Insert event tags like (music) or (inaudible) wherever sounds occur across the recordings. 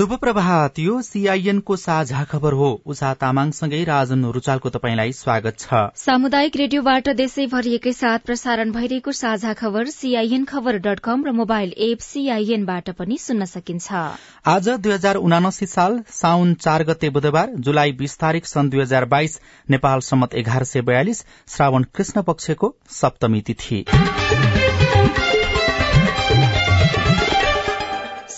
शुभ प्रभात। यो सीआईएन को साझा खबर हो। उषा तामाङसँगै राजन रुचालको तपाईँलाई स्वागत छ। सामुदायिक रेडियोबाट देशैभरि एकैसाथ प्रसारण भइरहेको साझा खबर सीआईएन खबर डट कम र मोबाइल एप सीआईएनबाट पनि सुन्न सकिन्छ। आज दुई हजार उनासी साल साउन चार गते बुधबार जुलाई बीस तारीक सन् दुई हजार बाइस नेपाल सम्मत एघार सय बयालिस श्रावण कृष्ण पक्षको सप्तमी तिथि।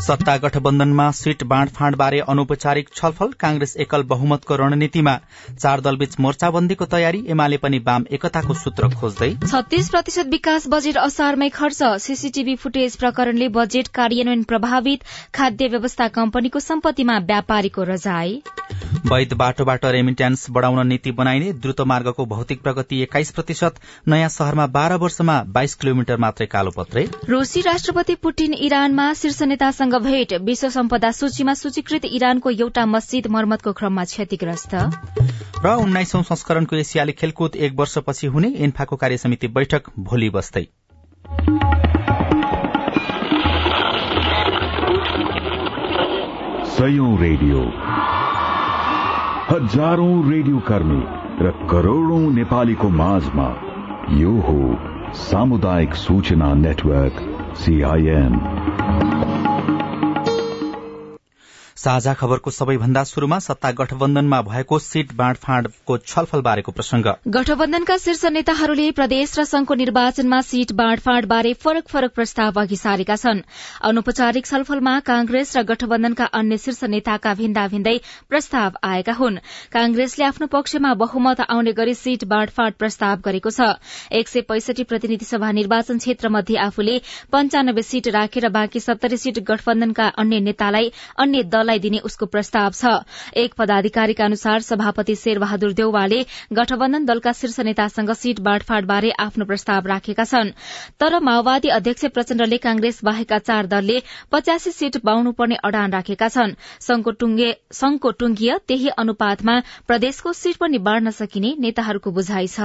सत्ता गठबन्धनमा सीट बाँडफाँड बारे अनौपचारिक छलफल कांग्रेस एकल बहुमतको रणनीतिमा चार दलबीच मोर्चाबन्दीको तयारी एमाले पनि वाम एकताको सूत्र खोज्दै छत्तीस प्रतिशत विकास बजेट असारमै खर्च। सीसीटीभी फुटेज प्रकरणले बजेट कार्यान्वयन प्रभावित खाद्य व्यवस्था कम्पनीको सम्पत्तिमा व्यापारीको रजाई। वैध बाटोबाट रेमिट्यान्स बढ़ाउन नीति बनाइने द्रुत मार्गको भौतिक प्रगति एक्काइस प्रतिशत नयाँ शहरमा बाह्र वर्षमा बाइस किलोमिटर मात्रै कालोपत्रे रूसी राष्ट्रपति पुटिन इरानमा शीर्ष नेतासँग भेट विश्व सम्पदा सूचीमा सूचीकृत इरानको एउटा मस्जिद मर्मतको क्रममा क्षतिग्रस्त। र उन्नाइसौं संस्करणको एसियाली खेलकुद एक वर्षपछि हुने एन्फाको कार्यसमिति बैठक भोलि बस्दै। सयौं रेडियो। हजारौं रेडियो कर्मी र करोड़ौं नेपालीको माझमा यो हो सामुदायिक सूचना नेटवर्क सीआईएन साझा खबरको सबैभन्दा शुरूमा सत्ता गठबन्धनमा भएको सीट बाँडफाँडको छलफल बारेको प्रसंग गठबन्धनका शीर्ष नेताहरूले प्रदेश र संघको निर्वाचनमा सीट बाँडफाँड बारे फरक फरक प्रस्ताव अघि सारेका छन्। अनौपचारिक छलफलमा कांग्रेस र गठबन्धनका अन्य शीर्ष नेताका भिन्दा भिन्दै प्रस्ताव आएका हुन्। कांग्रेसले आफ्नो पक्षमा बहुमत आउने गरी सीट बाँडफाँड प्रस्ताव गरेको छ। एक सय पैसठी प्रतिनिधि सभा निर्वाचन क्षेत्र मध्ये आफूले पञ्चानब्बे सीट राखेर बाँकी सत्तरी सीट गठबन्धनका अन्य नेतालाई अन्य दल दिने उसको प्रस्ताव छ। एक पदाधिकारीका अनुसार सभापति शेरबहादुर देउवाले गठबन्धन दलका शीर्ष नेतासँग सीट बाँडफाँड बारे आफ्नो प्रस्ताव राखेका छन्। तर माओवादी अध्यक्ष प्रचण्डले कांग्रेस बाहेकका चार दलले पचासी सीट बाउनुपर्ने अडान राखेका छन्। संघको टुंगिय त्यही अनुपातमा प्रदेशको सीट पनि बाँड्न सकिने नेताहरूको बुझाइ छ।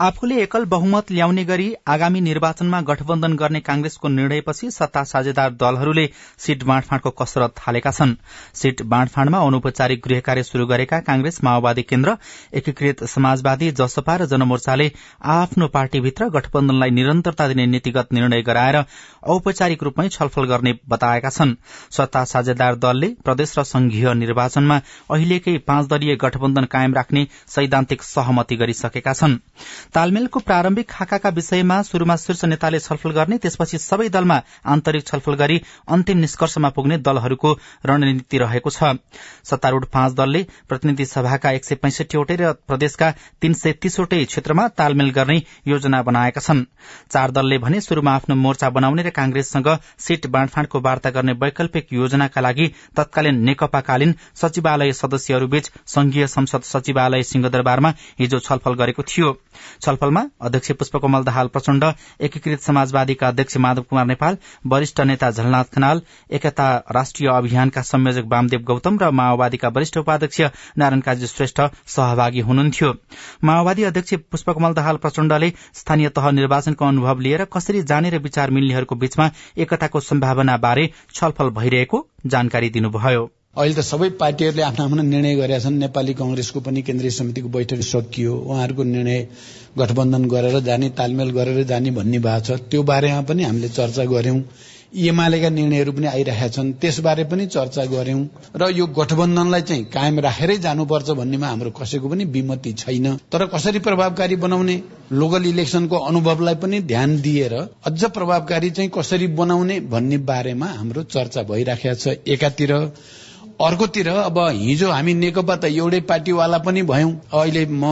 आफूले एकल बहुमत ल्याउने गरी आगामी निर्वाचनमा गठबन्धन गर्ने कांग्रेसको निर्णयपछि सत्ता साझेदार दलहरूले सीट बाँडफाँडको कसरत थालेका छन्। सीट बाँडफाँडमा अनौपचारिक गृह कार्य शुरू गरेका कांग्रेस माओवादी केन्द्र एकीकृत समाजवादी जसपा र जनमोर्चाले आफ्नो पार्टीभित्र गठबन्धनलाई निरन्तरता दिने नीतिगत निर्णय गराएर औपचारिक रूपमै छलफल गर्ने बताएका छन्। सत्ता साझेदार दलले प्रदेश र संघीय निर्वाचनमा अहिलेकै पाँच दलीय गठबन्धन कायम राख्ने सैद्धान्तिक सहमति गरिसकेका छन्। तालमेलको प्रारम्भिक खाकाका विषयमा शुरूमा शीर्ष नेताले छलफल गर्ने त्यसपछि सबै दलमा आन्तरिक छलफल गरी अन्तिम निष्कर्षमा पुग्ने दलहरूको रणनीति रहेको छ। सत्तारूढ़ पाँच दलले प्रतिनिधि सभाका एक सय पैंसठीवटै र प्रदेशका तीन सय तीसवटै क्षेत्रमा तालमेल गर्ने योजना बनाएका छन्। चार दलले भने शुरूमा आफ्नो मोर्चा बनाउने र कांग्रेससँग सीट बाँडफाँडको वार्ता गर्ने वैकल्पिक योजनाका लागि तत्कालीन नेकपाकालीन सचिवालय सदस्यहरूबीच संघीय संसद सचिवालय सिंहदरबारमा हिजो छलफल गरेको थियो। छलफलमा अध्यक्ष पुष्पकमल दाहाल प्रचण्ड एकीकृत समाजवादीका अध्यक्ष माधव कुमार नेपाल वरिष्ठ नेता झलनाथ खनाल एकता राष्ट्रिय अभियानका संयोजक वामदेव गौतम र माओवादीका वरिष्ठ उपाध्यक्ष नारायण काजी श्रेष्ठ सहभागी हुनुहुन्थ्यो। माओवादी अध्यक्ष पुष्पकमल दाहाल प्रचण्डले स्थानीय तह निर्वाचनको अनुभव लिएर कसरी जाने र विचार मिल्नेहरूको बीचमा एकताको सम्भावना बारे छलफल भइरहेको जानकारी दिनुभयो। अहिले त सबै पार्टीहरूले आफ्ना आफ्ना निर्णय गरेका छन्। नेपाली कंग्रेसको पनि केन्द्रीय समितिको बैठक सकियो। उहाँहरूको निर्णय गठबन्धन गरेर जाने तालमेल गरेर जाने भन्ने भएको छ। त्यो बारेमा पनि हामीले चर्चा गर्यौं एमालेका निर्णयहरू पनि आइरहेका छन् त्यसबारे पनि चर्चा गर्यौं र यो गठबन्धनलाई चाहिँ कायम राखेरै जानुपर्छ भन्नेमा हाम्रो कसैको पनि विमति छैन। तर कसरी प्रभावकारी बनाउने लोकल इलेक्सनको अनुभवलाई पनि ध्यान दिएर अझ प्रभावकारी चाहिँ कसरी बनाउने भन्ने बारेमा हाम्रो चर्चा भइराखेको छ। एकातिर अर्कोतिर अब हिजो हामी नेकपा त एउटै पार्टीवाला पनि भयौं। अहिले म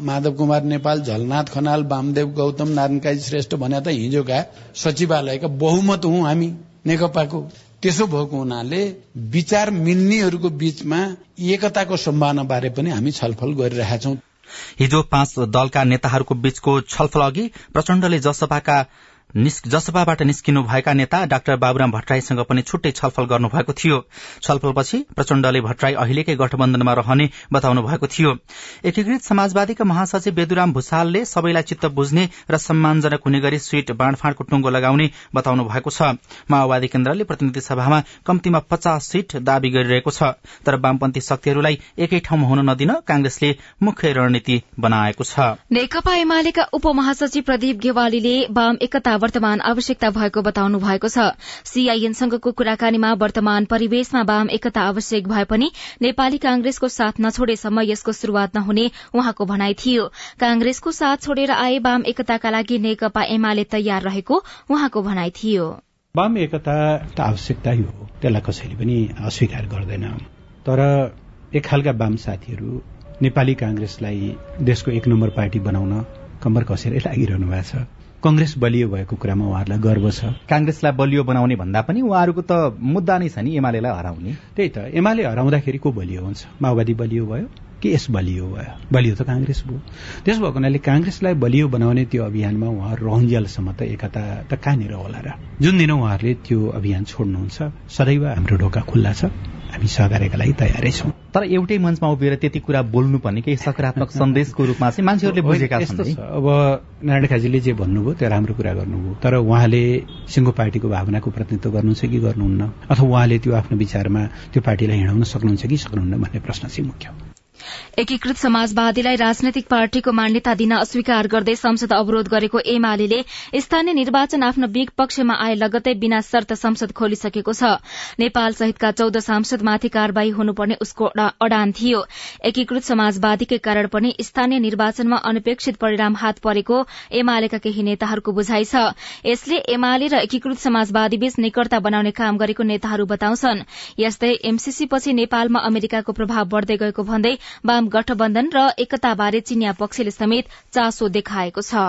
माधव कुमार नेपाल झलनाथ खनाल वामदेव गौतम नारायण श्रेष्ठ भने त हिजोका सचिवालयका बहुमत हौं हामी नेकपाको। त्यसो भएको हुनाले विचार मिल्नेहरूको बीचमा एकताको सम्भावना बारे पनि हामी छलफल गरिरहेका छौं। हिजो पाँच दलका नेताहरूको बीचको छलफल अघि प्रचण्डले जसपाका जसपाबाट निस्किनु भएका नेता डाक्टर बाबुराम भट्टराईसँग पनि छुट्टै छलफल गर्नुभएको थियो। छलफलपछि प्रचण्डले भट्टराई अहिलेकै गठबन्धनमा रहने बताउनु भएको थियो। एकीकृत समाजवादीका महासचिव बेदुराम भूषालले सबैलाई चित्त बुझ्ने र सम्मानजनक हुने गरी स्वीट बाँडफाँडको टुङ्गो लगाउने बताउनु भएको छ। माओवादी केन्द्रले प्रतिनिधि सभामा कम्तीमा पचास सीट दावी गरिरहेको छ। तर वामपन्थी शक्तिहरूलाई एकै ठाउँमा हुन नदिन कांग्रेसले मुख्य रणनीति बनाएको छ। नेकपा एमालेका उपमहासचिव प्रदीप गेवालीले वाम एकता वर्तमान आवश्यकता भएको बताउनु भएको छ। सीआईएनसँगको कुराकानीमा वर्तमान परिवेशमा वाम एकता आवश्यक भए पनि नेपाली कांग्रेसको साथ नछोडेसम्म यसको शुरूआत नहुने उहाँको भनाई थियो। कांग्रेसको साथ छोडेर आए वाम एकताका लागि नेकपा एमाले तयार रहेको उहाँको भनाई थियो। वाम एकता त आवश्यकता हो त्यसलाई कसैले पनि अस्वीकार गर्दैन। तर एक खालका वाम साथीहरू नेपाली कांग्रेसलाई देशको एक नम्बर पार्टी बनाउन कम्बर कसेरै लागिरहनु भएको छ। कंग्रेस बलियो भएको कुरामा उहाँहरूलाई गर्व छ। कांग्रेसलाई बलियो बनाउने भन्दा पनि उहाँहरूको त मुद्दा नै छ नि एमालेलाई हराउने। त्यही त एमाले हराउँदाखेरि को बलियो हुन्छ? माओवादी बलियो भयो। कि यस बलियो भयो। बलियो त कांग्रेस भयो। त्यसो भएको हुनाले कांग्रेसलाई बलियो बनाउने त्यो अभियानमा उहाँहरू रहन्जेलसम्म त एकता त कहाँनिर होला र? जुन दिन उहाँहरूले त्यो अभियान छोड्नुहुन्छ सदैव हाम्रो ढोका खुल्ला छ। हामी सहकार्यका लागि तयारै छौँ। तर एउटै मञ्चमा उभिएर त्यति कुरा बोल्नुपर्ने केही सकारात्मक (laughs) सन्देशको रूपमा चाहिँ मान्छेहरूले बुझेका छन् अब नारायण खाजीले जे भन्नुभयो त्यो राम्रो कुरा गर्नुभयो। तर उहाँले सिंह पार्टीको भावनाको प्रतिनिधित्व गर्नुहुन्छ कि गर्नुहुन्न? अथवा उहाँले त्यो आफ्नो विचारमा त्यो पार्टीलाई हिँडाउन सक्नुहुन्छ कि सक्नुहुन्न भन्ने प्रश्न चाहिँ मुख्य हो। एकीकृत समाजवादीलाई राजनैतिक पार्टीको मान्यता दिन अस्वीकार गर्दै संसद अवरोध गरेको एमाले स्थानीय निर्वाचन आफ्नो बिग पक्षमा आए लगतै बिना शर्त संसद खोलिसकेको छ। नेपाल सहितका चौध सांसदमाथि कार्यवाही हुनुपर्ने उसको अडान थियो। एकीकृत समाजवादीकै कारण पनि स्थानीय निर्वाचनमा अनपेक्षित परिणाम हात परेको एमालेका केही नेताहरूको बुझाइ छ। यसले एमाले र एकीकृत समाजवादीबीच निकटता बनाउने काम गरेको नेताहरू बताउँछन्। यस्तै एमसीसी पछि नेपालमा अमेरिकाको प्रभाव बढ़दै गएको भन्दै वाम गठबन्धन र एकताबारे चिनिया पक्षले समेत चासो देखाएको छ।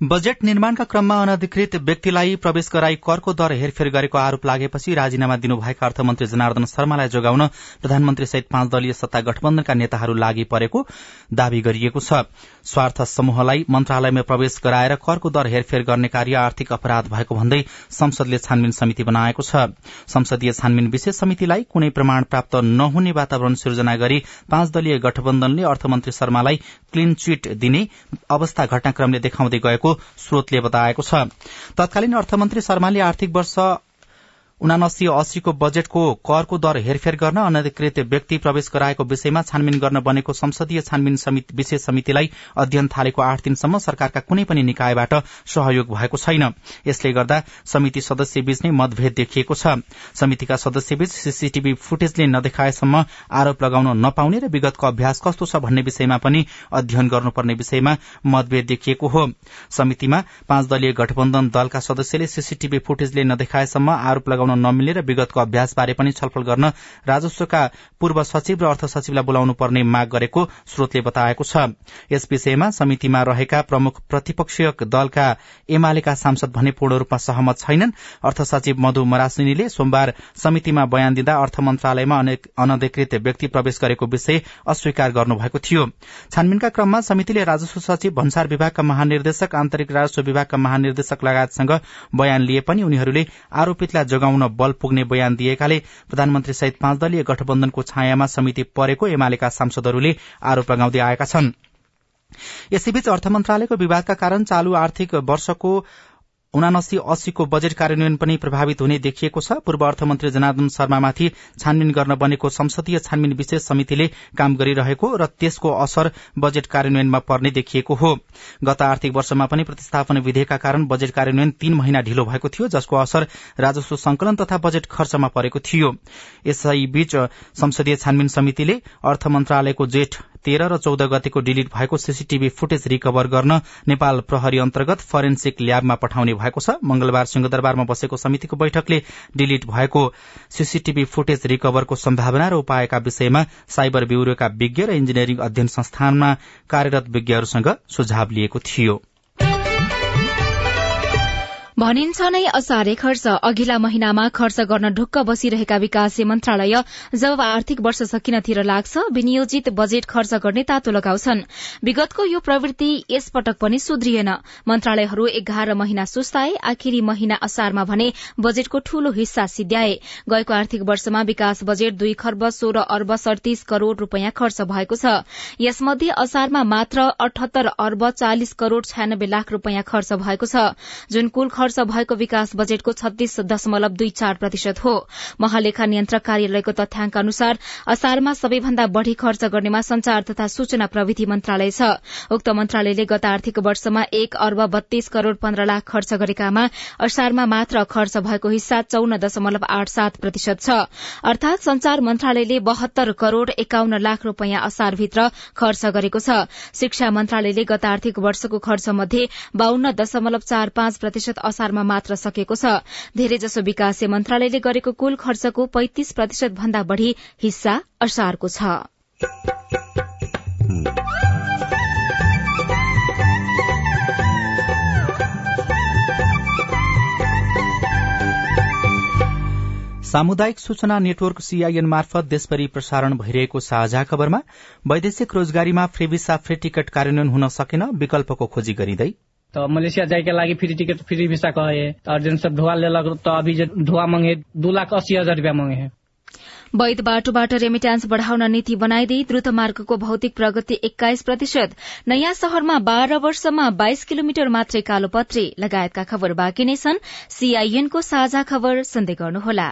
बजेट निर्माणका क्रममा अनधिकृत व्यक्तिलाई प्रवेश गराई करको दर हेरफेर गरेको आरोप लागेपछि राजीनामा दिनुभएका अर्थमन्त्री जनार्दन शर्मालाई जोगाउन प्रधानमन्त्री सहित पाँच दलीय सत्ता गठबन्धनका नेताहरू लागि परेको दावी गरिएको छ। स्वार्थ समूहलाई मन्त्रालयमा प्रवेश गराएर करको दर हेरफेर गर्ने कार्य आर्थिक अपराध भएको भन्दै संसदले छानबिन समिति बनाएको छ। संसदीय छानबिन विशेष समितिलाई कुनै प्रमाण प्राप्त नहुने वातावरण सिर्जना गरी पाँच दलीय गठबन्धनले अर्थमन्त्री शर्मालाई क्लीन चिट दिने अवस्था घटनाक्रमले देखाउँदै गएको स्रोतले बताएको छ। तत्कालीन अर्थमन्त्री शर्माले आर्थिक वर्ष उनासी अस्सीको बजेटको करको दर हेरफेर गर्न अनधिकृत व्यक्ति प्रवेश गराएको विषयमा छानबिन गर्न बनेको संसदीय छानबिन विशेष समितिलाई अध्ययन थालेको आठ दिनसम्म सरकारका कुनै पनि निकायबाट सहयोग भएको छैन। यसले गर्दा समिति सदस्य बीच नै मतभेद देखिएको छ। समितिका सदस्यबीच सीसीटीभी फुटेजले नदेखाएसम्म आरोप लगाउन नपाउने र विगतको अभ्यास कस्तो छ भन्ने विषयमा पनि अध्ययन गर्नुपर्ने विषयमा मतभेद देखिएको हो। समितिमा पाँच दलीय गठबन्धन दलका सदस्यले सीसीटीभी फुटेजले नदेखाएसम्म आरोप लगाउन लगाउन नमिल्ने र विगतको अभ्यासबारे पनि छलफल गर्न राजस्वका पूर्व सचिव र अर्थ सचिवलाई बोलाउनु पर्ने माग गरेको स्रोतले बताएको छ। यस विषयमा समितिमा रहेका प्रमुख प्रतिपक्षीय दलका एमालेका सांसद भने पूर्ण रूपमा सहमत छैनन्। अर्थ सचिव मधु मरासिनीले सोमबार समितिमा बयान दिँदा अर्थ मन्त्रालयमा अनधिकृत व्यक्ति प्रवेश गरेको विषय अस्वीकार गर्नुभएको थियो। छानबिनका क्रममा समितिले राजस्व सचिव भन्सार विभागका महानिर्देशक आन्तरिक राजस्व विभागका महानिर्देशक लगायतसँग बयान लिए पनि उनीहरूले आरोपितलाई जोगाउन बनाउन बल पुग्ने बयान दिएकाले प्रधानमन्त्री सहित पाँच दलीय गठबन्धनको छायामा समिति परेको एमालेका सांसदहरूले आरोप लगाउँदै आएका छन्। यसैबीच अर्थ मन्त्रालयको विवादका कारण चालू आर्थिक वर्षको उनासी अस्सीको बजेट कार्यान्वयन पनि प्रभावित हुने देखिएको छ। पूर्व अर्थमन्त्री जनार्दन शर्मामाथि छानबिन गर्न बनेको संसदीय छानबिन विशेष समितिले काम गरिरहेको र त्यसको असर बजेट कार्यान्वयनमा पर्ने देखिएको हो। गत आर्थिक वर्षमा पनि प्रतिस्थापन विधेयकका कारण बजेट कार्यान्वयन तीन महिना ढिलो भएको थियो जसको असर राजस्व संकलन तथा बजेट खर्चमा परेको थियो। यसैबीच संसदीय छानबिन समितिले अर्थ मन्त्रालयको जेठ तेह्र र चौध गतिको डिलिट भएको सीसीटीभी फुटेज रिकभर गर्न नेपाल प्रहरी अन्तर्गत फरेन्सिक ल्याबमा पठाउने भएको छ। मंगलबार सिंहदरबारमा बसेको समितिको बैठकले डिलिट भएको सीसीटीभी फुटेज रिकभरको सम्भावना र उपायका विषयमा साइबर ब्यूरोका विज्ञ र इन्जिनियरिङ अध्ययन संस्थानमा कार्यरत विज्ञहरूसँग सुझाव लिएको थियो। भनिन्छ नै असारे खर्च। अघिल्ला महिनामा खर्च गर्न ढुक्क बसिरहेका विकास मन्त्रालय जब आर्थिक वर्ष सकिनतिर लाग्छ विनियोजित बजेट खर्च गर्ने तातो लगाउँछन्। विगतको यो प्रवृत्ति यस पटक पनि सुध्रिएन। मन्त्रालयहरू एघार महिना सुस्ताए आखिरी महिना असारमा भने बजेटको ठूलो हिस्सा सिद्ध्याए। गएको आर्थिक वर्षमा विकास बजेट दुई खर्ब सोह्र अर्ब सड़तीस करोड़ रूपियाँ खर्च भएको छ। यसमध्ये असारमा मात्र अठहत्तर अर्ब चालिस करोड़ छयानब्बे लाख रूपियाँ खर्च भएको छ। जुन कुल खर्च भएको विकास बजेटको छत्तीस दशमलव दुई चार प्रतिशत हो। महालेखा नियन्त्रक कार्यालयको तथ्याङ्क अनुसार असारमा सबैभन्दा बढ़ी खर्च गर्नेमा संचार तथा सूचना प्रविधि मन्त्रालय छ। उक्त मन्त्रालयले गत आर्थिक वर्षमा एक अर्ब बत्तीस करोड़ पन्ध्र लाख खर्च गरेकामा असारमा मात्र खर्च भएको हिस्सा चौन दशमलव आठ सात प्रतिशत छ। अर्थात संचार मन्त्रालयले बहत्तर करोड़ एकाउन्न लाख रूपियाँ असारभित्र खर्च गरेको छ। शिक्षा मन्त्रालयले गत आर्थिक वर्षको खर्च मध्ये बाहन्न दशमलव चार पाँच प्रतिशत असारमा मात्र सकेको छ। धेरैजसो विकास मन्त्रालयले गरेको कुल खर्चको पैंतिस प्रतिशत भन्दा बढ़ी हिस्सा असारको छ। सामुदायिक सूचना नेटवर्क सीआईएन मार्फत देशभरि प्रसारण भइरहेको साझा खबरमा वैदेशिक रोजगारीमा फ्री भिसा फ्री टिकट कार्यान्वयन हुन सकेन विकल्पको खोजी गरिँदै तो मलेशिया जाए के लागी फ्री टिकट, फ्री वीसा कहे अर्जेंट सब ढुआ लेलक तो अभी जो ढुआ मांगे, दू लाख अस्सी हज़ार रूपया मांगे हैं। वैध बाटोबाट रेमिट्यान्स बढ़ाउन नीति बनाइँदै द्रुत मार्गको भौतिक प्रगति एक्काइस प्रतिशत। नयाँ शहरमा बाह्र वर्षमा बाइस किलोमिटर मात्रै कालोपत्री लगायतका खबर बाँकी नै छन्। सीआईएनको साझा खबर सुन्दै गर्नुहोला।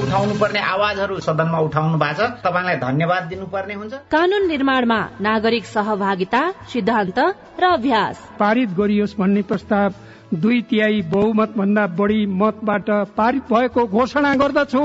उठाउनु पर्ने आवाजहरू सदनमा उठाउनु भएको छ। तपाईँलाई धन्यवाद दिनुपर्ने हुन्छ। कानून निर्माणमा नागरिक सहभागिता सिद्धान्त र अभ्यास। पारित गरियोस् भन्ने प्रस्ताव दुई तिहाई बहुमत भन्दा बढ़ी मतबाट पारित भएको घोषणा गर्दछु।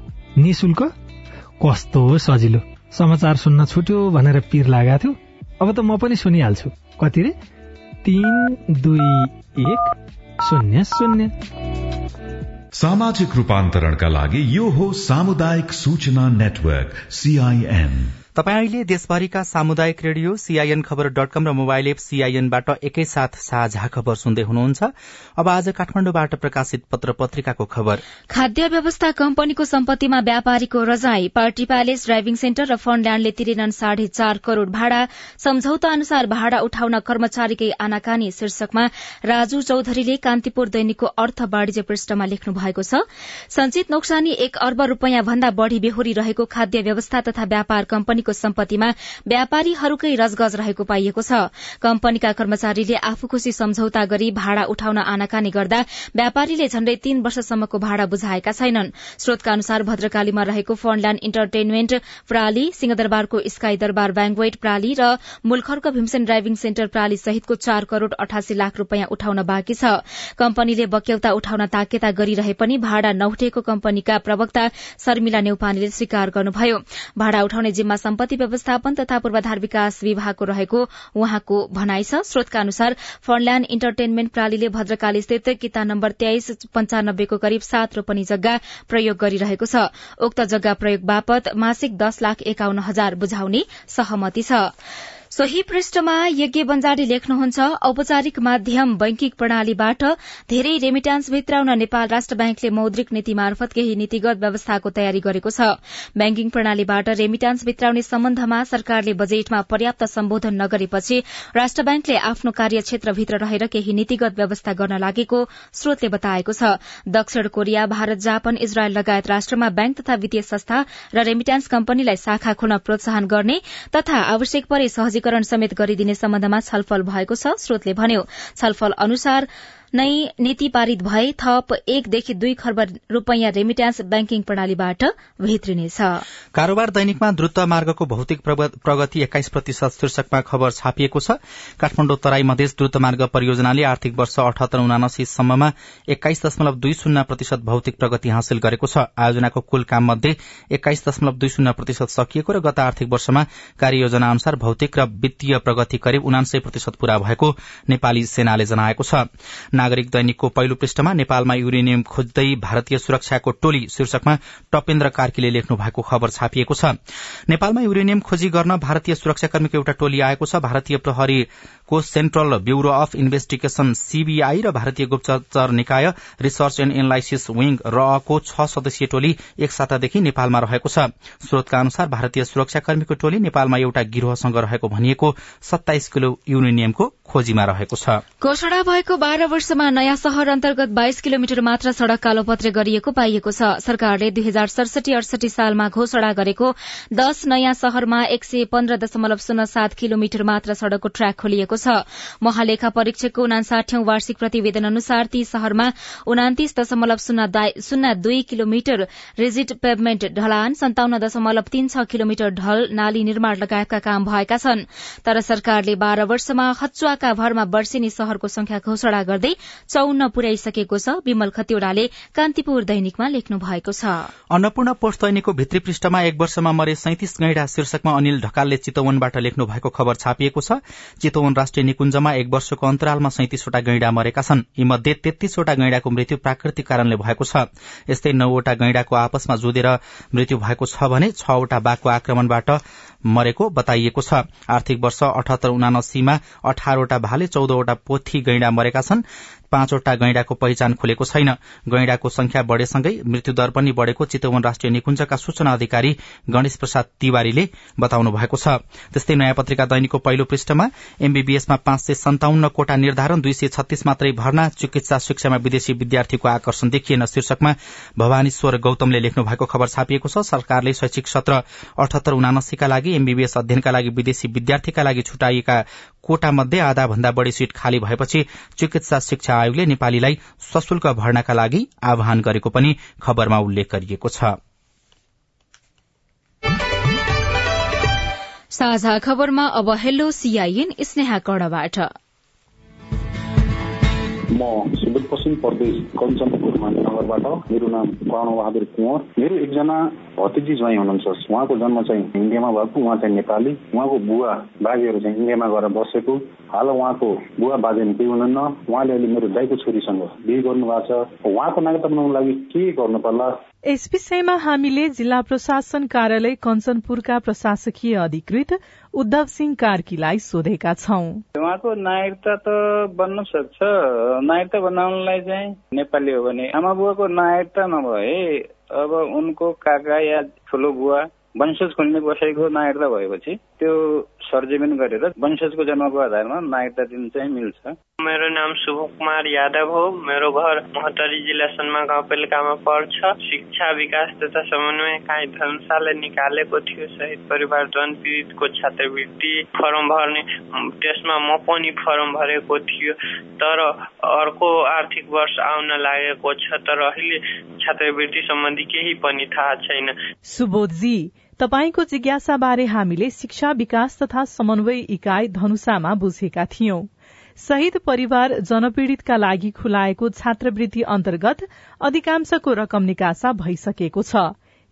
निशुल्क कस्तो सजिलो। समाचार सुन्न छुट्यो भनेर पिर लागेको थियो। अब त म पनि सुनिहाल्छु। कति रे? तीन दुई एक शून्य शून्य। सामाजिक रूपान्तरणका लागि यो हो सामुदायिक सूचना नेटवर्क सीआईएन तपाईँ अहिले देशभरिका सामुदायिक रेडियो सीआईएन खबर डट कम र मोबाइल एप सीआईएनबाट एकैसाथ साझा खबर सुन्दै हुनुहुन्छ। अब आज काठमाडौँबाट प्रकाशित पत्र पत्रिकाको खबर। खाद्य व्यवस्था कम्पनीको सम्पत्तिमा व्यापारीको रजाई पार्टी प्यालेस ड्राइभिङ सेन्टर र फण्डल्याण्डले तिरेनन् साढे चार करोड़ भाडा। सम्झौता अनुसार भाडा उठाउन कर्मचारीकै आनाकानी शीर्षकमा राजु चौधरीले कान्तिपुर दैनिकको अर्थ वाणिज्य पृष्ठमा लेख्नु भएको छ संचित नोक्सानी एक अर्ब रूपियाँ भन्दा बढ़ी बेहोरी रहेको खाद्य व्यवस्था तथा व्यापार कम्पनी कम्पनीको सम्पत्तिमा व्यापारीहरूकै रजगज रहेको पाइएको छ। कम्पनीका कर्मचारीले आफू खुशी सम्झौता गरी भाड़ा उठाउन आनाकानी गर्दा व्यापारीले झण्डै तीन वर्षसम्मको भाड़ा बुझाएका छैनन्। स्रोतका अनुसार भद्रकालीमा रहेको फन्डल्याण्ड इन्टरटेनमेन्ट प्राली सिंहदरबारको स्काई दरबार ब्याङ्कवेट प्राली र मुलखरको भीमसेन ड्राइभिङ सेन्टर प्राली सहितको चार करोड़ अठासी लाख रूपियाँ उठाउन बाँकी छ। कम्पनीले बक्यौता उठाउन ताकेता गरिरहे पनि भाड़ा नउठेको कम्पनीका प्रवक्ता शर्मिला नेउपानेले स्वीकार गर्नुभयो। भाड़ा उठाउने जिम्मा सम्पत्ति व्यवस्थापन तथा पूर्वाधार विकास विभागको रहेको उहाँको भनाइ छ। स्रोतका अनुसार फन्डल्याण्ड इन्टरटेनमेन्ट प्रालीले भद्रकाली स्थित किता नम्बर तेइस पञ्चानब्बेको करिब सात रोपनी जग्गा प्रयोग गरिरहेको छ। उक्त जग्गा प्रयोग बापत मासिक दस लाख एकाउन्न हजार बुझाउने सहमति छ। सोही पृष्ठमा यज्ञ बन्जारी लेख्नुहुन्छ। औपचारिक माध्यम बैंकिङ प्रणालीबाट धेरै रेमिटान्स भित्राउन नेपाल राष्ट्र ब्याङ्कले मौद्रिक नीति मार्फत केही नीतिगत व्यवस्थाको तयारी गरेको छ। ब्याङ्किङ प्रणालीबाट रेमिटान्स भित्राउने सम्बन्धमा सरकारले बजेटमा पर्याप्त सम्बोधन नगरेपछि राष्ट्र ब्याङ्कले आफ्नो कार्यक्षेत्रभित्र रहेर केही नीतिगत व्यवस्था गर्न लागेको स्रोतले बताएको छ। दक्षिण कोरिया भारत जापान इजरायल लगायत राष्ट्रमा ब्याङ्क तथा वित्तीय संस्था र रेमिटान्स कम्पनीलाई शाखा खोल्न प्रोत्साहन गर्ने तथा आवश्यक परे सहजी सहजीकरण समेत गरिदिने सम्बन्धमा छलफल भएको छ। स्रोतले भन्यो छलफल अनुसार नै नीति पारित भए थप एकदेखि दुई खर्ब रूपियाँ रेमिट्यान्स ब्याङ्किङ प्रणालीबाट भित्रिनेछ। कारोबार दैनिकमा द्रुत मार्गको भौतिक प्रगति एक्काइस प्रतिशत शीर्षकमा खबर छापिएको छ। काठमाडौँ तराई मधेस द्रुत मार्ग परियोजनाले आर्थिक वर्ष अठहत्तर उनासीसम्ममा एक्काइस दशमलव दुई शून्य प्रतिशत भौतिक प्रगति हासिल गरेको छ। आयोजनाको कुल काम मध्ये एक्काइस दशमलव दुई शून्य प्रतिशत सकिएको र गत आर्थिक वर्षमा कार्ययोजना अनुसार भौतिक र वित्तीय प्रगति करिब उनान्सय प्रतिशत पूरा भएको नेपाली सेनाले जनाएको छ। नागरिक दैनिकको पहिलो पृष्ठमा नेपालमा युरेनियम खोज्दै भारतीय सुरक्षाको टोली शीर्षकमा टपेन्द्र कार्कीले लेख्नु भएको खबर छापिएको छ। नेपालमा युरेनियम खोजी गर्न भारतीय सुरक्षाकर्मीको एउटा टोली आएको छ। भारतीय प्रहरीको Central Bureau of Investigation CBI र भारतीय गुप्तचर निकाय रिसर्च एण्ड एनालाइसिस विंग रअको छ सदस्यीय टोली एक सातादेखि नेपालमा रहेको छ। स्रोतका अनुसार भारतीय सुरक्षाकर्मीको टोली नेपालमा एउटा गिरोहसँग रहेको भनिएको सत्ताइस किलो युरेनियमको खोजीमा रहेको छ। घोषणा भएको बाह्र वर्षमा नयाँ शहर अन्तर्गत बाइस किलोमिटर मात्र सड़क कालोपत्रे गरिएको पाइएको छ। सरकारले दुई हजार सडसठी अडसठी सालमा घोषणा गरेको दश नयाँ शहरमा एक सय पन्ध्र दशमलव शून्य सात किलोमिटर मात्र सड़कको ट्र्याक खोलिएको छ। महालेखा परीक्षकको उनासाठौं वार्षिक प्रतिवेदन अनुसार ती शहरमा उनातिस दशमलव शून्य दुई किलोमिटर रिजिट पेभमेन्ट ढलान सन्ताउन्न दशमलव तीन छ किलोमिटर ढल नाली निर्माण लगायतका काम भएका छन्। तर सरकारले बाह्र वर्षमा हचुवा का भरमा वर्षेनी शहरको संख्या घोषणा गर्दै चौन्न पुर्याइसकेको छ विमल खतिवड़ाले कान्तिपुर दैनिकमा लेख्नु भएको छ। अन्नपूर्ण पोस्ट दैनिकको भित्री पृष्ठमा एक वर्षमा मरे सैतिस गैंडा शीर्षकमा अनिल ढकालले चितवनबाट लेख्नु भएको खबर छापिएको छ। चितवन राष्ट्रिय निकुञ्जमा एक वर्षको अन्तरालमा सैतिसवटा गैंडा मरेका छन्। यीमध्ये तेत्तीसवटा गैंडाको मृत्यु प्राकृतिक कारणले भएको छ। यस्तै नौवटा गैंडाको आपसमा जोदेर मृत्यु भएको छ भने छवटा बाघको आक्रमणबाट मरेको बताइएको छ। आर्थिक वर्ष अठहत्तर उनासीमा अठारवटा भाले चौधवटा पोथी गैंडा मरेका छन्। पाँचवटा गैंडाको पहिचान खुलेको छैन। गैंडाको संख्या बढ़ेसँगै मृत्युदर पनि बढ़ेको चितवन राष्ट्रिय निकुञ्जका सूचना अधिकारी गणेश प्रसाद तिवारीले बताउनु भएको छ। त्यस्तै नयाँ पत्रिका दैनिकको पहिलो पृष्ठमा एमबीबीएसमा पाँच सय सन्ताउन्न कोटा निर्धारण दुई सय छत्तीस मात्रै भर्ना चिकित्सा शिक्षामा विदेशी विद्यार्थीको आकर्षण देखिएन शीर्षकमा भवानीश्वर गौतमले लेख्नु भएको खबर छापिएको छ। सरकारले शैक्षिक सत्र अठहत्तर उनासीका लागि एमबीबीएस अध्ययनका लागि विदेशी विद्यार्थीका लागि छुटाइएका कोटा मध्ये आधा भन्दा बढ़ी सीट खाली भएपछि चिकित्सा शिक्षा आयोगले नेपालीलाई सशुल्क भर्नाका लागि आह्वान गरेको पनि खबरमा उल्लेख गरिएको छ। साझा खबरमा अब हेलो सीआईएन स्नेहा कर्णबाट म सुदूरपश्चिम प्रदेश कञ्चनपुर नगरबाट मेरो नाम कर्णबहादुर कुँवर मेरो एकजना भतिजी ज्वाइँ हुनुहुन्छ उहाँको जन्म चाहिँ इन्डियामा भएको उहाँ चाहिँ नेपाली उहाँको बुवा बाजेहरू चाहिँ इन्डियामा गएर बसेको हाल उहाँको बुवा बाजे केही हुनुहुन्न उहाँले अहिले मेरो दाईको छोरीसँग बिहे गर्नु भएको छ उहाँको नागरिकता बनाउनु लागि के गर्नु पर्ला यस विषयमा हामीले जिल्ला प्रशासन कार्यालय कञ्चनपुरका प्रशासकीय अधिकृत उद्धव सिंह कार्कीलाई सोधेका छौं। उहाँको नागरिकता त बन्न सक्छ। नागरिकता बनाउनलाई चाहिँ नेपाली हो भने आमा बुवाको नागरिकता नभए अब उनको काका या ठुलो बुवा वंशज खुल्ने बसाइको नागरिकता भएपछि त्यो सर्जिमेन्ट गरेर वंशजको जन्मको आधारमा नागरिकता दिन चाहिँ मिल्छ। मेरो नाम शुभ कुमार यादव हो। मेरो घर मोहतरी जिल्ला सन्मा गाउँपालिकामा पर्छ। शिक्षा विकास तथा समन्वय काहीँ धर्मशाला निकालेको थियो। शहीद परिवार जन पीडितको छात्रवृत्ति फर्म भर्ने त्यसमा म पनि फर्म भरेको थियो। तर अर्को आर्थिक वर्ष आउन लागेको छ। तर अहिले छात्रवृत्ति सम्बन्धी केही पनि थाहा छैन। सुबोधजी तपाईँको जिज्ञासाबारे हामीले शिक्षा विकास तथा समन्वय इकाइ धनुषामा बुझेका थियौं। शहीद परिवार जनपीड़ितका लागि खुलाएको छात्रवृत्ति अन्तर्गत अधिकांशको रकम निकासा भइसकेको छ।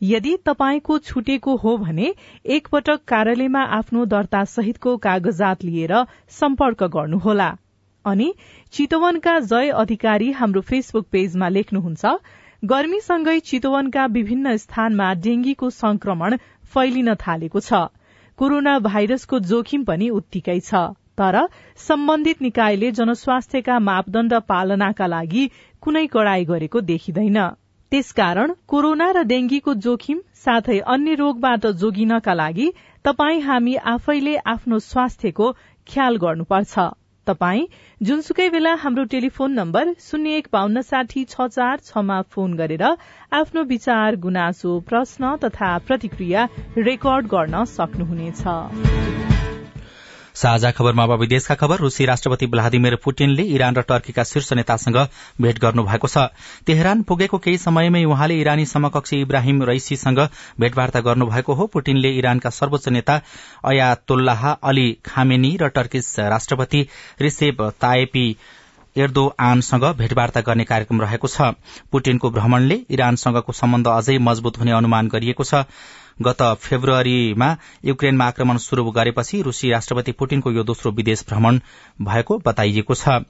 यदि तपाईँको छुटेको हो भने एकपटक कार्यालयमा आफ्नो दर्ता सहितको कागजात लिएर सम्पर्क गर्नुहोला। अनि चितवनका जय अधिकारी हाम्रो फेसबुक पेजमा लेख्नुहुन्छ गर्मीसँगै चितवनका विभिन्न स्थानमा डेंगीको संक्रमण फैलिन थालेको छ। कोरोना भाइरसको जोखिम पनि उत्तिकै छ। तर सम्बन्धित निकायले जनस्वास्थ्यका मापदण्ड पालनाका लागि कुनै कड़ाई गरेको देखिँदैन। त्यसकारण कोरोना र डेंगीको जोखिम साथै अन्य रोगबाट जोगिनका लागि तपाई हामी आफैले आफ्नो स्वास्थ्यको ख्याल गर्नुपर्छ। तपाई जुनसुकै बेला हाम्रो टेलिफोन नम्बर शून्य एक बान्न साठी छ चार छमा फोन गरेर आफ्नो विचार गुनासो प्रश्न तथा प्रतिक्रिया रेकर्ड गर्न सक्नुहुनेछ। साझा खबरमा अब विदेशका खबर रूसी राष्ट्रपति भ्लादिमिर पुटिनले इरान र टर्कीका शीर्ष नेतासँग भेट गर्नु भएको छ। तेहरान पुगेको केही समयमै उहाँले इरानी समकक्षी इब्राहिम रैसीसँग भेटवार्ता गर्नुभएको हो। पुटिनले इरानका सर्वोच्च नेता अयातुल्लाह अली खामेनी र टर्किस राष्ट्रपति रिसेप ताएपी एर्दो आनसँग भेटवार्ता गर्ने कार्यक्रम रहेको छ। पुटिनको भ्रमणले इरानसँगको सम्बन्ध अझै मजबूत हुने अनुमान गरिएको छ। गत फेब्रुअरीमा युक्रेनमा आक्रमण शुरू गरेपछि रूसी राष्ट्रपति पुटिनको यो दोस्रो विदेश भ्रमण भएको बताइएको छ।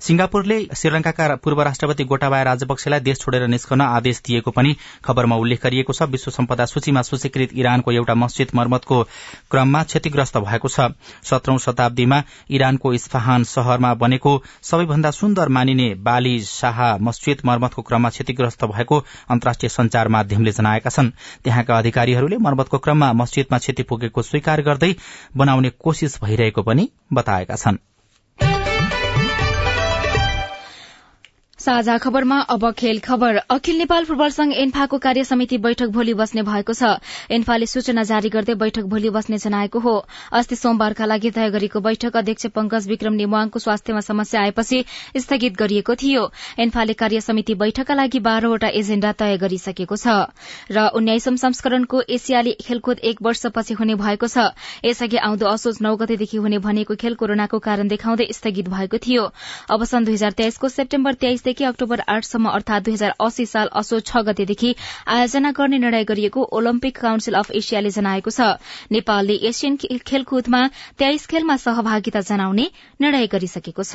सिंगापुरले श्रीलंकाका पूर्व राष्ट्रपति गोटाबाया राजपक्षलाई देश छोडेर निस्कन आदेश दिएको पनि खबरमा उल्लेख गरिएको छ। विश्व सम्पदा सूचीमा सूचीकृत इरानको एउटा मस्जिद मर्मतको क्रममा क्षतिग्रस्त भएको छ। सत्रौं शताब्दीमा इरानको इस्फहान शहरमा बनेको सबैभन्दा सुन्दर मानिने बाली शाह मस्जिद मर्मतको क्रममा क्षतिग्रस्त भएको अन्तर्राष्ट्रिय संचार माध्यमले जनाएका छन्। त्यहाँका अधिकारीहरूले मर्मतको क्रममा मस्जिदमा क्षति पुगेको स्वीकार गर्दै बनाउने कोशिश भइरहेको पनि बताएका छन्। साझा खबरमा अब खेल खबर। अखिल नेपाल फुटबल संघ एन्फाको कार्य समिति बैठक भोलि बस्ने भएको छ। एन्फाले सूचना जारी गर्दै बैठक भोलि बस्ने जनाएको हो। अस्ति सोमबारका लागि तय गरेको बैठक अध्यक्ष पंकज विक्रम निमुवाङको स्वास्थ्यमा समस्या आएपछि स्थगित गरिएको थियो। एन्फाले कार्य समिति बैठकका लागि बाह्रवटा एजेण्डा तय गरिसकेको छ। र उन्नाइसौं संस्करणको एसियाली खेलकुद एक वर्षपछि हुने भएको छ। यसअघि आउँदो असोज नौ गतेदेखि हुने भनेको खेल कोरोनाको कारण देखाउँदै स्थगित भएको थियो। अब सन् दुई हजार तेइसको सेप्टेम्बर तेइसदेखि अक्टोबर आठसम्म अर्थात दुई हजार अस्सी साल असोज छ गतेदेखि आयोजना गर्ने निर्णय गरिएको ओलम्पिक काउन्सिल अफ एसियाले जनाएको छ। नेपालले एसियन खेलकुदमा तेइस खेलमा सहभागिता जनाउने निर्णय गरिसकेको छ।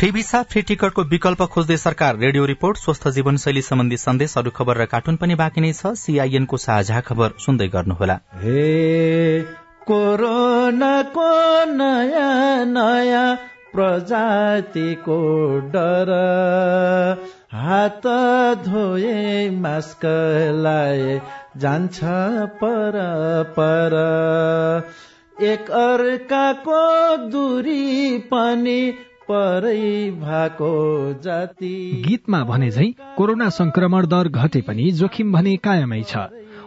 फ्री भिसा फ्री टिकटको विकल्प खोज्दै सरकार रेडियो रिपोर्ट स्वस्थ जीवनशैली सम्बन्धी सन्देश अरू खबर र कार्टुन पनि बाँकी नै छ। सीआईएनको साझा खबर सुन्दै गर्नुहोला। कोरोनाको नयाँ नयाँ प्रजातिको डर। हात धोए मास्क लाए जान्छ पर पर। एक अर्काको दूरी पनि परै भएको जाति। गीतमा भने झै कोरोना संक्रमण दर घटे पनि जोखिम भने कायमै छ।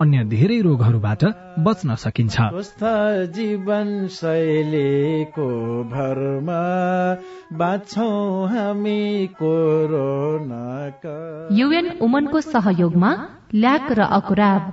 अन्य धेरै रोगहरूबाट बच्न सकिन्छ। स्वस्थ जीवन शैलीको भरमा बाँच्छौ हामी कोरोनाका। युएन उमनको सहयोगमा ल्याक र अकुराब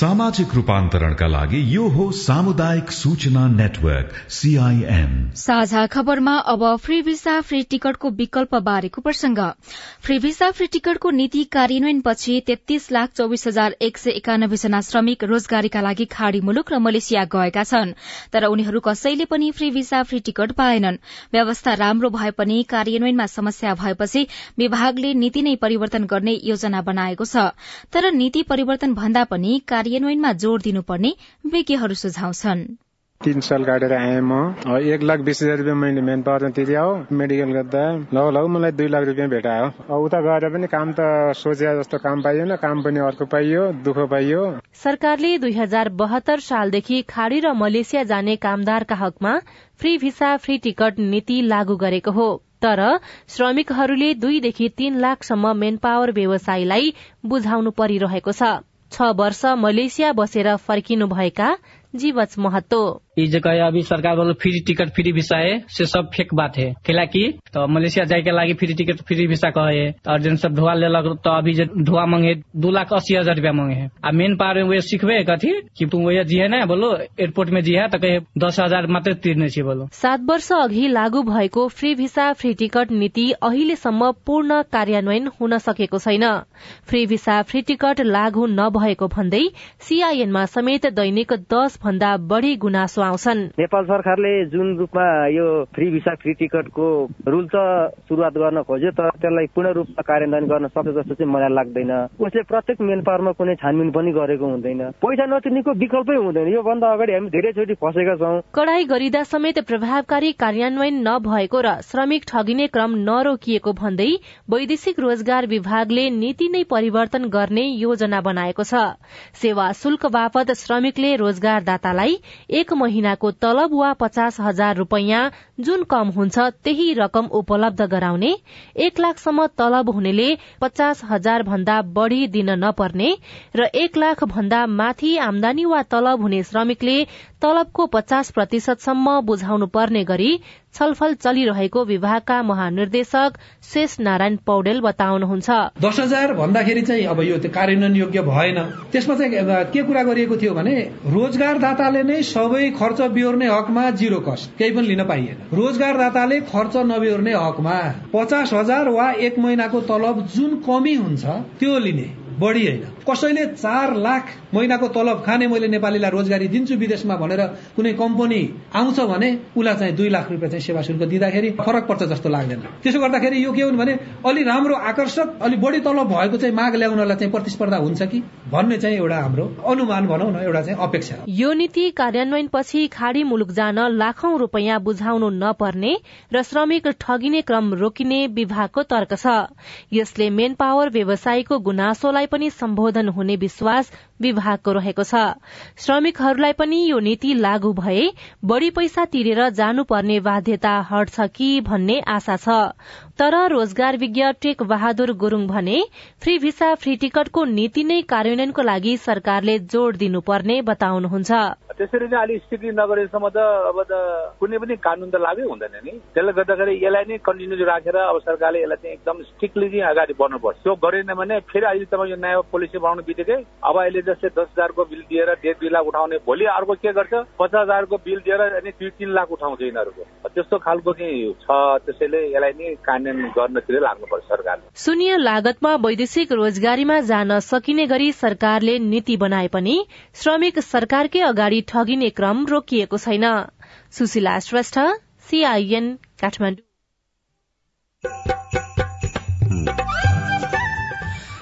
सामाजिक रूपान्तरणका लागि यो हो सामुदायिक सूचना नेटवर्क सीआईएन साझा खबरमा अब फ्री भिसा फ्री टिकटको विकल्प बारेको प्रसंग फ्री भिसा फ्री टिकटको नीति कार्यान्वयनपछि तेत्तीस लाख चौविस हजार एक सय एकानब्बे जना श्रमिक रोजगारीका लागि खाड़ी मुलुक र मलेसिया गएका छन्। तर उनीहरू कसैले पनि फ्री भिसा फ्री टिकट पाएनन्। व्यवस्था राम्रो भए पनि कार्यान्वयनमा समस्या भएपछि विभागले नीति नै परिवर्तन गर्ने योजना बनाएको छ। तर नीति परिवर्तन भन्दा पनि कार्यान्वयनमा जोड़ दिनुपर्ने विज्ञहरू सुझाउँछन्। तिन साल काटेर आएँ म। अब एक लाख बिस हजार रुपियाँ मैले मेन पावर तिरे हो मेडिकल गर्दा। लग लग मलाई दुई लाख रुपियाँ भेटायो अब उता गएर पनि काम त सोचे जस्तो काम पाइएन काम पनि अर्को पाइयो दुःख पाइयो। सरकारले दुई हजार बहत्तर सालदेखि खाड़ी र मलेसिया जाने कामदारका हकमा फ्री भिसा फ्री टिकट नीति लागू गरेको हो। तर श्रमिकहरूले दुईदेखि तीन लाखसम्म मेन पावर व्यवसायीलाई बुझाउनु परिरहेको छ। छ वर्ष मलेसिया बसेर फर्किनु भएका जीवच महतो। ये जो कहे अभी सरकार वालों फ्री टिकट फ्री वीसा है से सब फेक बात है। कैला की तो मलेशिया जाए के लागी फ्री टिकट फ्री वीसा कहे है। और जिन सब ढुआ लेलक तो अभी ढुआ मांगे दू लाख अस्सी हजार रूपया मांगे है। आ मेन पावर में वे सिखबे कथी कि तुम वही जी है ना बोलो एयरपोर्ट में जी है तो कहे दस हजार मात्र तिर्ने छी बोलो। सात वर्ष अघि लागू भएको फ्री भिसा फ्री टिकट नीति अहिलेसम्म पूर्ण कार्यान्वयन हुन सकेको छैन। फ्री भिसा फ्री टिकट लागू नभएको भन्दै सीआईएनमा समेत दैनिक दस भन्दा बढ़ी गुनासो आउँछन्। नेपाल सरकारले जुन रूपमा यो फ्री भिसा फ्री टिकटको रुल त सुरुवात गर्न खोज्यो तर त्यसलाई पूर्ण रूपमा कार्यान्वयन गर्न सक्यो जस्तो चाहिँ मलाई लाग्दैन। उसले प्रत्येक मेन पावरमा कुनै छानबिन पनि गरेको हुँदैन। पैसा नतिर्नेको विकल्पै हुँदैन। योभन्दा अगाडि हामी धेरैचोटि फसेका छौँ। कड़ाई गरिँदा समेत प्रभावकारी कार्यान्वयन नभएको र श्रमिक ठगिने क्रम नरोकिएको भन्दै वैदेशिक रोजगार विभागले नीति नै परिवर्तन गर्ने योजना बनाएको छ। सेवा शुल्क बापत श्रमिकले रोजगारदातालाई एक महिनाको तलब वा पचास हजार रूपियाँ जुन कम हुन्छ त्यही रकम उपलब्ध गराउने एक लाखसम्म तलब हुनेले पचास हजार भन्दा बढ़ी दिन नपर्ने र एक लाख भन्दा माथि आमदानी वा तलब हुने श्रमिकले तलबको पचास प्रतिशतसम्म बुझाउनु पर्ने गरी छलफल चलिरहेको विभागका महानिर्देशक शेष नारायण पौडेल बताउनुहुन्छ। दस हजार भन्दाखेरि चाहिँ अब यो कार्यान्वयन योग्य भएन। त्यसमा चाहिँ के कुरा गरिएको थियो भने रोजगारदाताले नै सबै खर्च बिहोर्ने हकमा जिरो कस्ट केही पनि लिन पाइएन। रोजगारदाताले खर्च नबिहोर्ने हकमा पचास हजार वा एक महिनाको तलब जुन कमी हुन्छ त्यो लिने। बढ़ी होइन। कसैले चार लाख महिनाको तलब खाने मैले नेपालीलाई रोजगारी दिन्छु विदेशमा भनेर कुनै कम्पनी आउँछ भने उसलाई चाहिँ दुई लाख रुपियाँ चाहिँ सेवा शुल्क दिँदाखेरि फरक पर्छ जस्तो लाग्दैन। त्यसो गर्दाखेरि यो के हो भने अलि राम्रो आकर्षक अलि बढी तलब भएको चाहिँ माग ल्याउनलाई चाहिँ प्रतिस्पर्धा हुन्छ कि भन्ने चाहिँ एउटा हाम्रो अनुमान भनौँ न एउटा चाहिँ अपेक्षा यो नीति कार्यान्वयनपछि खाड़ी मुलुक जान लाखौं रूपियाँ बुझाउनु नपर्ने र श्रमिक ठगिने क्रम रोकिने विभागको तर्क छ। यसले मेन पावर व्यवसायीको गुनासोलाई पनि सम्बोधन हुने विश्वास विभागको रहेको छ। श्रमिकहरूलाई पनि यो नीति लागू भए बढ़ी पैसा तिरेर जानुपर्ने बाध्यता हट्छ कि भन्ने आशा छ। तर रोजगार विज्ञ टेक बहादुर गुरूङ भने फ्री भिसा फ्री टिकटको नीति नै कार्यान्वयनको लागि सरकारले जोड़ दिनुपर्ने बताउनुहुन्छ। त्यसरी नै अलिक स्थिति नगरेसम्म त अब त कुनै पनि कानून त लागै हुँदैन नि। त्यसले गर्दाखेरि यसलाई नै कन्टिन्यू राखेर अब सरकारले यसलाई चाहिँ एकदम स्ट्रिक्टली चाहिँ अगाडि बढ्नुपर्छ। त्यो गरेन भने फेरि अहिले तपाईँ यो नयाँ पोलिसी बनाउनु बित्तिकै अब अहिले जस्तै दस हजारको बिल दिएर डेढ दुई लाख उठाउने भोलि अर्को के गर्छ? पचास हजारको बिल दिएर अनि दुई तिन लाख उठाउँछ यिनीहरूको। त्यस्तो खालको चाहिँ छ त्यसैले यसलाई नै कार्यान्वयन गर्नतिर लाग्नुपर्छ सरकारले। शून्य लागतमा वैदेशिक रोजगारीमा जान सकिने गरी सरकारले नीति बनाए पनि श्रमिक सरकारकै अगाडि ठगिने क्रम रोकिएको छैन। सुशीला श्रेष्ठ सीआईएन काठमाडौँ।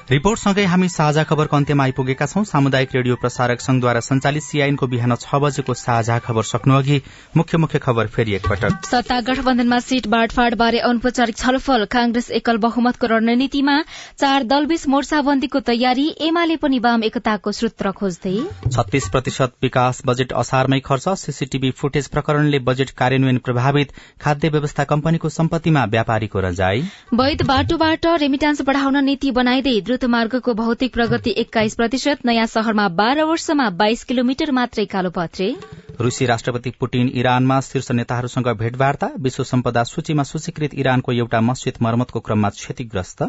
रिपोर्टसँगै हामी साझा खबरको अन्त्यमा आइपुगेका छौं। सामुदायिक रेडियो प्रसारक संघद्वारा संचालित सीआईएनको बिहान छ बजेको साझा खबर सक्नु अघि मुख्य मुख्य खबर फेरि एकपटक। सत्ता गठबन्धनमा सीट बाँडफाँड बारे अनौपचारिक छलफल। कांग्रेस एकल बहुमतको रणनीतिमा चार दलबीच मोर्चाबन्दीको तयारी। एमाले पनि वाम एकताको सूत्र खोज्दै। छत्तीस प्रतिशत विकास बजेट असारमै खर्च। सीसीटीभी फुटेज प्रकरणले बजेट कार्यान्वयन प्रभावित। खाद्य व्यवस्था कम्पनीको सम्पत्तिमा व्यापारीको रजाई। वैध बाटोबाट रेमिटान्स बढ़ाउन नीति बनाइदै मार्गको भौतिक प्रगति एक्काइस प्रतिशत नयाँ शहरमा बाह्र वर्षमा बाइस किलोमिटर मात्रै कालोपत्रे। रूसी राष्ट्रपति पुटिन इरानमा शीर्ष नेताहरूसँग भेटवार्ता विश्व सम्पदा सूचीमा सूचीकृत इरानको एउटा मस्जिद मर्मतको क्रममा क्षतिग्रस्त।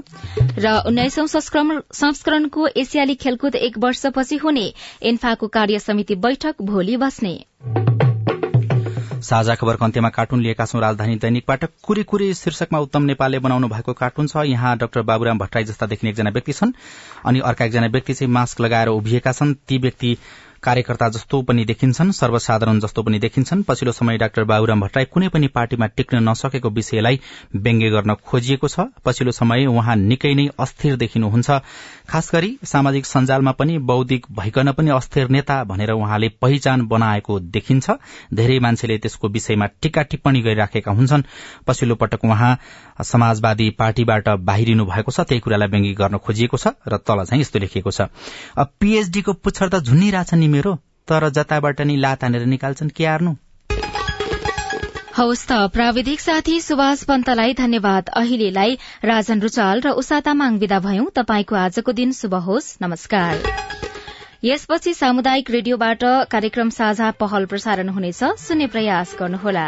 र उन्नाइसौं संस्करणको एसियाली खेलकुद एक वर्षपछि हुने एन्फाको कार्य समिति बैठक भोलि बस्ने। साझा खबरको अन्त्यमा कार्टुन लिएका छौं राजधानी दैनिकबाट। कुरी कुरी शीर्षकमा उत्तम नेपालले बनाउनु भएको कार्टुन छ। यहाँ डाक्टर बाबुराम भट्टराई जस्ता देखिने एकजना व्यक्ति छन्। अनि अर्का एकजना व्यक्ति चाहिँ मास्क लगाएर उभिएका छन्। ती व्यक्ति कार्यकर्ता जस्तो पनि देखिन्छन् सर्वसाधारण जस्तो पनि देखिन्छन्। पछिल्लो समय डाक्टर बाबुराम भट्टराई कुनै पनि पार्टीमा टिक्न नसकेको विषयलाई व्यङ्ग्य गर्न खोजिएको छ। पछिल्लो समय उहाँ निकै नै अस्थिर देखिनुहुन्छ। खास गरी सामाजिक सञ्जालमा पनि बौद्धिक भइकन पनि अस्थिर नेता भनेर उहाँले पहिचान बनाएको देखिन्छ। धेरै मान्छेले त्यसको विषयमा टीका टिप्पणी गरिराखेका हुन्छन्। पछिल्लो पटक उहाँ समाजवादी पार्टीबाट बाहिरिनु भएको छ त्यही कुरालाई व्यङ्ग्य गर्न खोजिएको छ र तल चाहिँ यस्तो लेखिएको छ। पीएचडीको पुच्छर त झुन्निरहेछ नि मेरो तर जताबाट नि लात हानेर निकाल्छन् के हार्नु? हवस् त प्राविधिक साथी सुभाष पन्तलाई धन्यवाद। अहिलेलाई राजन रुचाल र उषा तामाङ विदा भयौं। तपाईँको आजको दिन शुभ होस्। नमस्कार। यसपछि सामुदायिक रेडियोबाट कार्यक्रम साझा पहल प्रसारण हुनेछ। सुन्ने प्रयास गर्नुहोला।